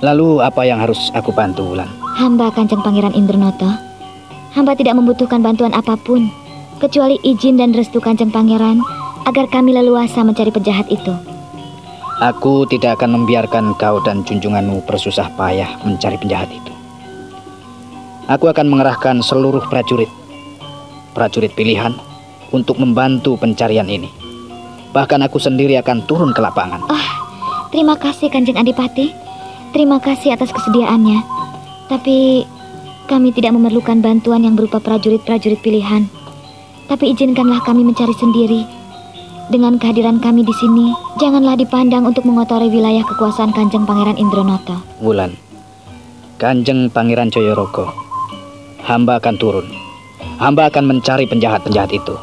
Lalu apa yang harus aku bantu, Wulan? Hamba Kanjeng Pangeran Indronoto. Hamba tidak membutuhkan bantuan apa pun, kecuali izin dan restu Kanjeng Pangeran agar kami leluasa mencari penjahat itu. Aku tidak akan membiarkan kau dan junjunganmu bersusah payah mencari penjahat itu. Aku akan mengerahkan seluruh prajurit, prajurit pilihan, untuk membantu pencarian ini. Bahkan aku sendiri akan turun ke lapangan. Oh, terima kasih Kanjeng Adipati. Terima kasih atas kesediaannya. Tapi kami tidak memerlukan bantuan yang berupa prajurit-prajurit pilihan. Tapi izinkanlah kami mencari sendiri. Dengan kehadiran kami di sini, janganlah dipandang untuk mengotori wilayah kekuasaan Kanjeng Pangeran Indronoto. Wulan, Kanjeng Pangeran Joyorogo, hamba akan turun. Hamba akan mencari penjahat-penjahat itu.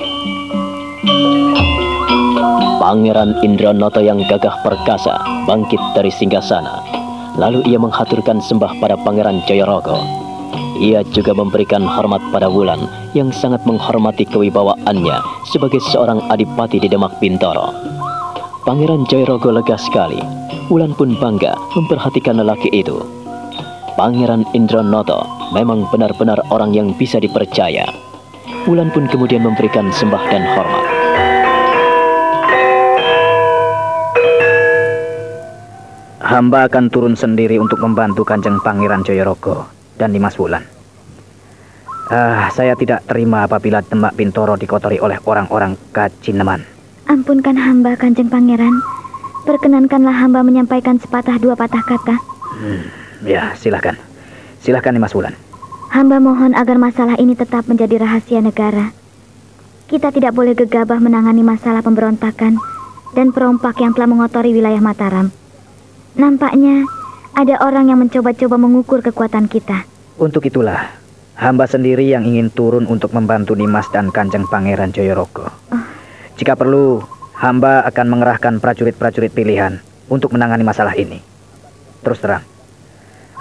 Pangeran Indranoto yang gagah perkasa bangkit dari singgasana. Lalu ia menghaturkan sembah pada Pangeran Jayorogo. Ia juga memberikan hormat pada Wulan yang sangat menghormati kewibawaannya sebagai seorang adipati di Demak Bintoro. Pangeran Jayorogo lega sekali. Wulan pun bangga memperhatikan lelaki itu. Pangeran Indranoto memang benar-benar orang yang bisa dipercaya. Wulan pun kemudian memberikan sembah dan hormat. Hamba akan turun sendiri untuk membantu Kanjeng Pangeran Joyorogo dan Dimas Wulan. Ah, saya tidak terima apabila Demak Bintoro dikotori oleh orang-orang kacineman. Ampunkan hamba Kanjeng Pangeran. Perkenankanlah hamba menyampaikan sepatah dua patah kata. Hmm, ya, silahkan. Silahkan Dimas Wulan. Hamba mohon agar masalah ini tetap menjadi rahasia negara. Kita tidak boleh gegabah menangani masalah pemberontakan dan perompak yang telah mengotori wilayah Mataram. Nampaknya ada orang yang mencoba-coba mengukur kekuatan kita. Untuk itulah, hamba sendiri yang ingin turun untuk membantu Nimas dan Kanjeng Pangeran Joyorogo. Oh. Jika perlu, hamba akan mengerahkan prajurit-prajurit pilihan untuk menangani masalah ini. Terus terang,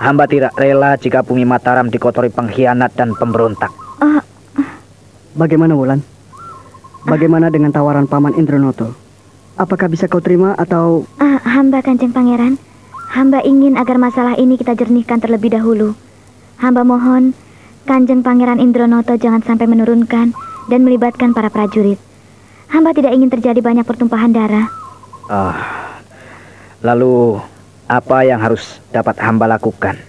Hamba tidak rela jika bumi Mataram dikotori pengkhianat dan pemberontak. Uh, Bagaimana Wulan? Bagaimana dengan tawaran Paman Indronoto? Apakah bisa kau terima atau... Uh, hamba Kanjeng Pangeran, hamba ingin agar masalah ini kita jernihkan terlebih dahulu. Hamba mohon, Kanjeng Pangeran Indronoto jangan sampai menurunkan dan melibatkan para prajurit. Hamba tidak ingin terjadi banyak pertumpahan darah. Ah, lalu apa yang harus dapat hamba lakukan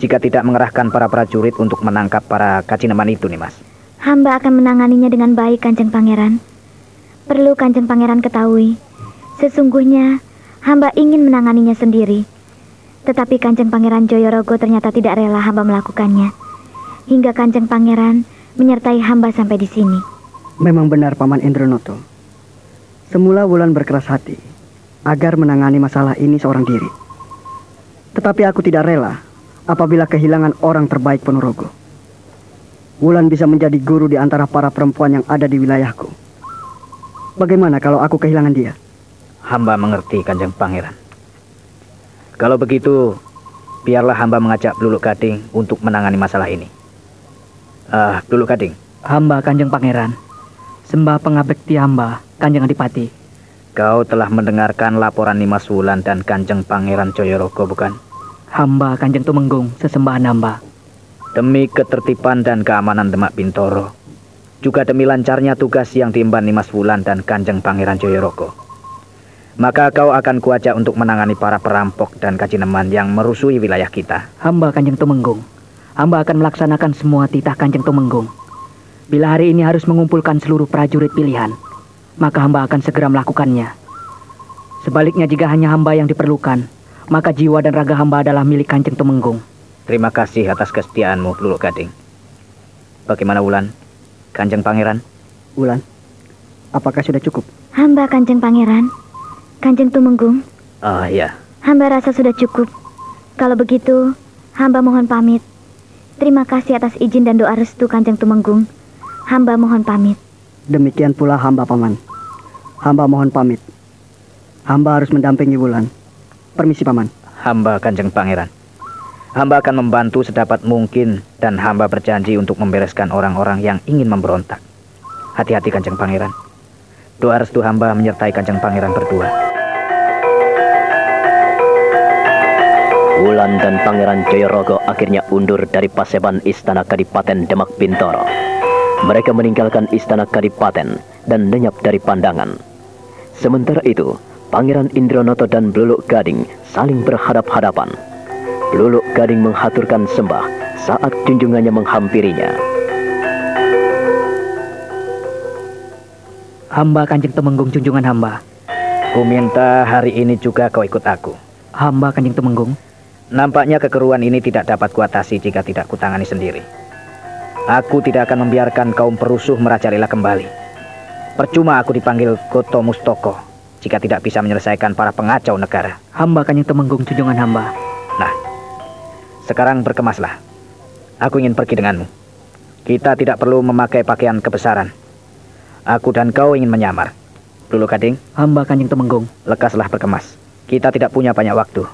jika tidak mengerahkan para prajurit untuk menangkap para kacineman itu, Nimas? Hamba akan menanganinya dengan baik, Kanjeng Pangeran. Perlu Kanjeng Pangeran ketahui, sesungguhnya hamba ingin menanganinya sendiri. Tetapi Kanjeng Pangeran Joyorogo ternyata tidak rela hamba melakukannya. Hingga Kanjeng Pangeran menyertai hamba sampai di sini. Memang benar Paman Indronoto. Semula Wulan berkeras hati agar menangani masalah ini seorang diri. Tetapi aku tidak rela apabila kehilangan orang terbaik Ponorogo. Wulan bisa menjadi guru di antara para perempuan yang ada di wilayahku. Bagaimana kalau aku kehilangan dia? Hamba mengerti, Kanjeng Pangeran. Kalau begitu, biarlah hamba mengajak Bluluk Gading untuk menangani masalah ini. Ah, uh, Bluluk Gading. Hamba Kanjeng Pangeran. Sembah pengabekti hamba, Kanjeng Adipati. Kau telah mendengarkan laporan Nimas Wulan dan Kanjeng Pangeran Joyorogo, bukan? Hamba Kanjeng Tumenggung, sesembahan hamba. Demi ketertiban dan keamanan Demak Bintoro, juga demi lancarnya tugas yang diemban Nimas Wulan dan Kanjeng Pangeran Joyorogo. Maka kau akan kuajak untuk menangani para perampok dan kajineman yang merusuhi wilayah kita. Hamba Kanjeng Tumenggung, hamba akan melaksanakan semua titah Kanjeng Tumenggung. Bila hari ini harus mengumpulkan seluruh prajurit pilihan, maka hamba akan segera melakukannya. Sebaliknya jika hanya hamba yang diperlukan, maka jiwa dan raga hamba adalah milik Kanjeng Tumenggung. Terima kasih atas kesetiaanmu, Luluk Gading. Bagaimana Wulan? Kanjeng Pangeran? Wulan, apakah sudah cukup? Hamba Kanjeng Pangeran, Kanjeng Tumenggung. Oh iya. Hamba rasa sudah cukup. Kalau begitu, hamba mohon pamit. Terima kasih atas izin dan doa restu Kanjeng Tumenggung. Hamba mohon pamit. Demikian pula hamba paman. Hamba mohon pamit. Hamba harus mendampingi Wulan. Permisi paman. Hamba Kanjeng Pangeran. Hamba akan membantu sedapat mungkin dan hamba berjanji untuk membereskan orang-orang yang ingin memberontak. Hati-hati Kanjeng Pangeran. Doa restu hamba menyertai Kanjeng Pangeran berdua. Wulan dan Pangeran Jayorogo akhirnya undur dari paseban Istana Kadipaten Demak Bintoro. Mereka meninggalkan Istana Kadipaten dan lenyap dari pandangan. Sementara itu, Pangeran Indronoto dan Bluluk Gading saling berhadap-hadapan. Luluk Gading menghaturkan sembah saat junjungannya menghampirinya. Hamba Kanjeng Temenggung junjungan hamba. Ku minta hari ini juga kau ikut aku. Hamba Kanjeng Temenggung. Nampaknya kekeruan ini tidak dapat kuatasi jika tidak kutangani sendiri. Aku tidak akan membiarkan kaum perusuh merajalela kembali. Percuma aku dipanggil Goto Mustoko jika tidak bisa menyelesaikan para pengacau negara. Hamba Kanjeng Temenggung junjungan hamba. Nah, sekarang berkemaslah. Aku ingin pergi denganmu. Kita tidak perlu memakai pakaian kebesaran. Aku dan kau ingin menyamar. Dulu Kading. Hamba Kanjeng Temenggung. Lekaslah berkemas. Kita tidak punya banyak waktu.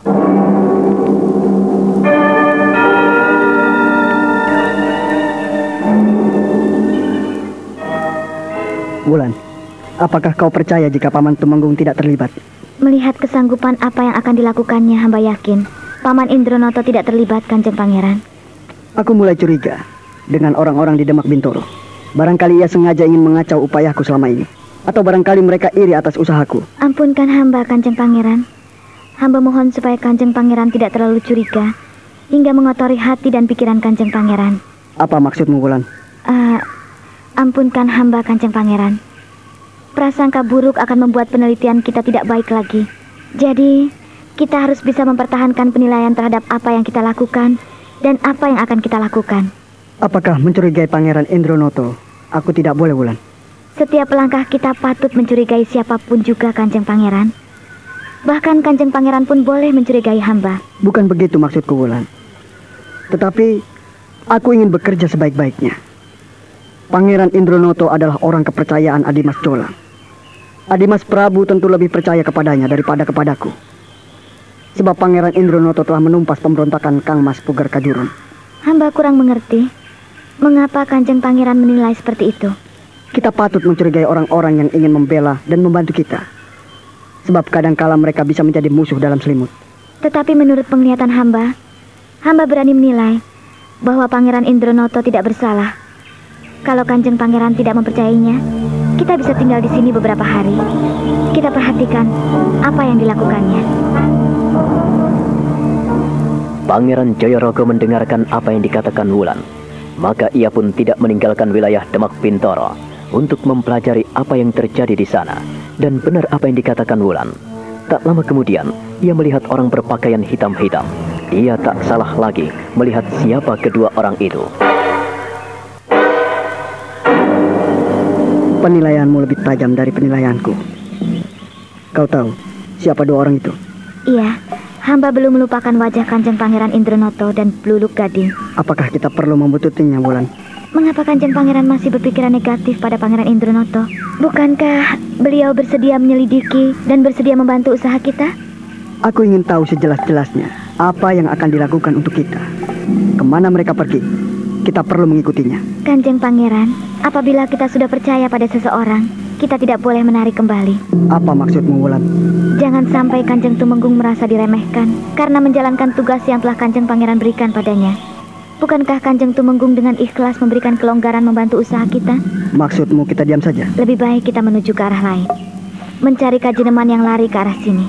Wulan, apakah kau percaya jika Paman Tumenggung tidak terlibat? Melihat kesanggupan apa yang akan dilakukannya, hamba yakin Paman Indronoto tidak terlibat, Kanjeng Pangeran. Aku mulai curiga dengan orang-orang di Demak Bintoro. Barangkali ia sengaja ingin mengacau upayaku selama ini. Atau barangkali mereka iri atas usahaku. Ampunkan hamba, Kanjeng Pangeran. Hamba mohon supaya Kanjeng Pangeran tidak terlalu curiga hingga mengotori hati dan pikiran Kanjeng Pangeran. Apa maksudmu, Wulan? Uh, ampunkan hamba, Kanjeng Pangeran. Prasangka buruk akan membuat penelitian kita tidak baik lagi. Jadi, kita harus bisa mempertahankan penilaian terhadap apa yang kita lakukan dan apa yang akan kita lakukan. Apakah mencurigai Pangeran Indronoto? Aku tidak boleh, Wulan. Setiap langkah kita patut mencurigai siapa pun juga, Kanjeng Pangeran. Bahkan Kanjeng Pangeran pun boleh mencurigai hamba. Bukan begitu maksudku, Wulan. Tetapi, aku ingin bekerja sebaik-baiknya. Pangeran Indronoto adalah orang kepercayaan Adimas Jolang. Adimas Prabu tentu lebih percaya kepadanya daripada kepadaku. Sebab Pangeran Indronoto telah menumpas pemberontakan Kang Mas Pugar Kajurun. Hamba kurang mengerti. Mengapa Kanjeng Pangeran menilai seperti itu? Kita patut mencurigai orang-orang yang ingin membela dan membantu kita. Sebab kadangkala mereka bisa menjadi musuh dalam selimut. Tetapi menurut penglihatan hamba, hamba berani menilai bahwa Pangeran Indronoto tidak bersalah. Kalau Kanjeng Pangeran tidak mempercayainya, kita bisa tinggal di sini beberapa hari. Kita perhatikan apa yang dilakukannya. Pangeran Joyorogo mendengarkan apa yang dikatakan Wulan. Maka ia pun tidak meninggalkan wilayah Demak Pintoro untuk mempelajari apa yang terjadi di sana. Dan benar apa yang dikatakan Wulan. Tak lama kemudian, ia melihat orang berpakaian hitam-hitam. Ia tak salah lagi melihat siapa kedua orang itu. Penilaianmu lebih tajam dari penilaianku. Kau tahu siapa dua orang itu? Iya, hamba belum melupakan wajah Kanjeng Pangeran Indronoto dan Bluluk Gading. Apakah kita perlu membututinya, Wulan? Mengapa Kanjeng Pangeran masih berpikiran negatif pada Pangeran Indronoto? Bukankah beliau bersedia menyelidiki dan bersedia membantu usaha kita? Aku ingin tahu sejelas-jelasnya apa yang akan dilakukan untuk kita. Ke mana mereka pergi? Kita perlu mengikutinya. Kanjeng Pangeran, apabila kita sudah percaya pada seseorang, kita tidak boleh menarik kembali. Apa maksudmu, Wulan? Jangan sampai Kanjeng Tumenggung merasa diremehkan karena menjalankan tugas yang telah Kanjeng Pangeran berikan padanya. Bukankah Kanjeng Tumenggung dengan ikhlas memberikan kelonggaran membantu usaha kita? Maksudmu kita diam saja? Lebih baik kita menuju ke arah lain. Mencari kajineman yang lari ke arah sini.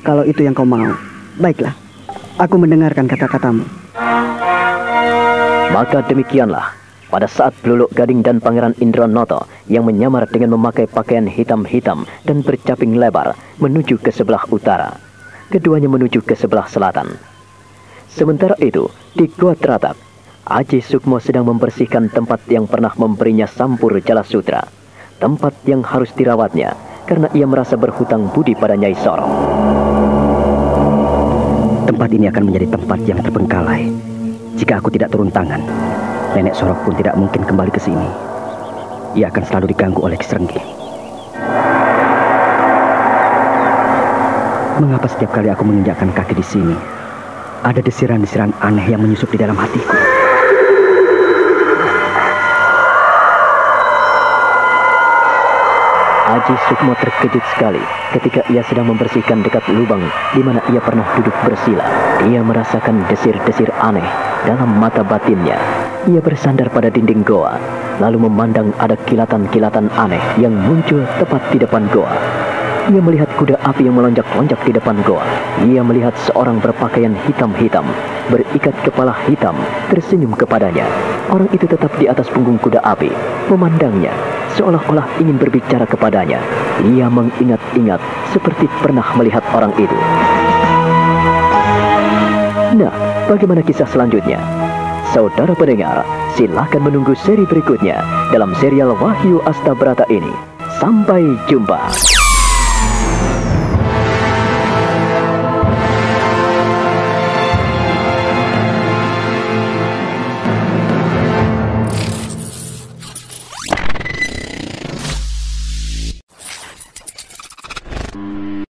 Kalau itu yang kau mau, baiklah. Aku mendengarkan kata-katamu. Maka demikianlah, pada saat Bluluk Gading dan Pangeran Indronoto yang menyamar dengan memakai pakaian hitam-hitam dan bercaping lebar menuju ke sebelah utara. Keduanya menuju ke sebelah selatan. Sementara itu, di Gua Teratak, Aji Sukmo sedang membersihkan tempat yang pernah memberinya Sampur Jala Sutra. Tempat yang harus dirawatnya karena ia merasa berhutang budi pada Nyai Sorong. Tempat ini akan menjadi tempat yang terbengkalai. Jika aku tidak turun tangan, nenek Sorok pun tidak mungkin kembali ke sini. Ia akan selalu diganggu oleh Kiserenggi. Mengapa setiap kali aku menginjakkan kaki di sini, ada desiran-desiran aneh yang menyusup di dalam hatiku? Aji Sukmo terkejut sekali ketika ia sedang membersihkan dekat lubang di mana ia pernah duduk bersila. Ia merasakan desir-desir aneh dalam mata batinnya. Ia bersandar pada dinding goa, lalu memandang ada kilatan-kilatan aneh yang muncul tepat di depan goa. Ia melihat kuda api yang melonjak-lonjak di depan goa. Ia melihat seorang berpakaian hitam-hitam, berikat kepala hitam, tersenyum kepadanya. Orang itu tetap di atas punggung kuda api, memandangnya, seolah-olah ingin berbicara kepadanya. Ia mengingat-ingat seperti pernah melihat orang itu. Nah, bagaimana kisah selanjutnya? Saudara pendengar, silakan menunggu seri berikutnya dalam serial Wahyu Astabrata ini. Sampai jumpa.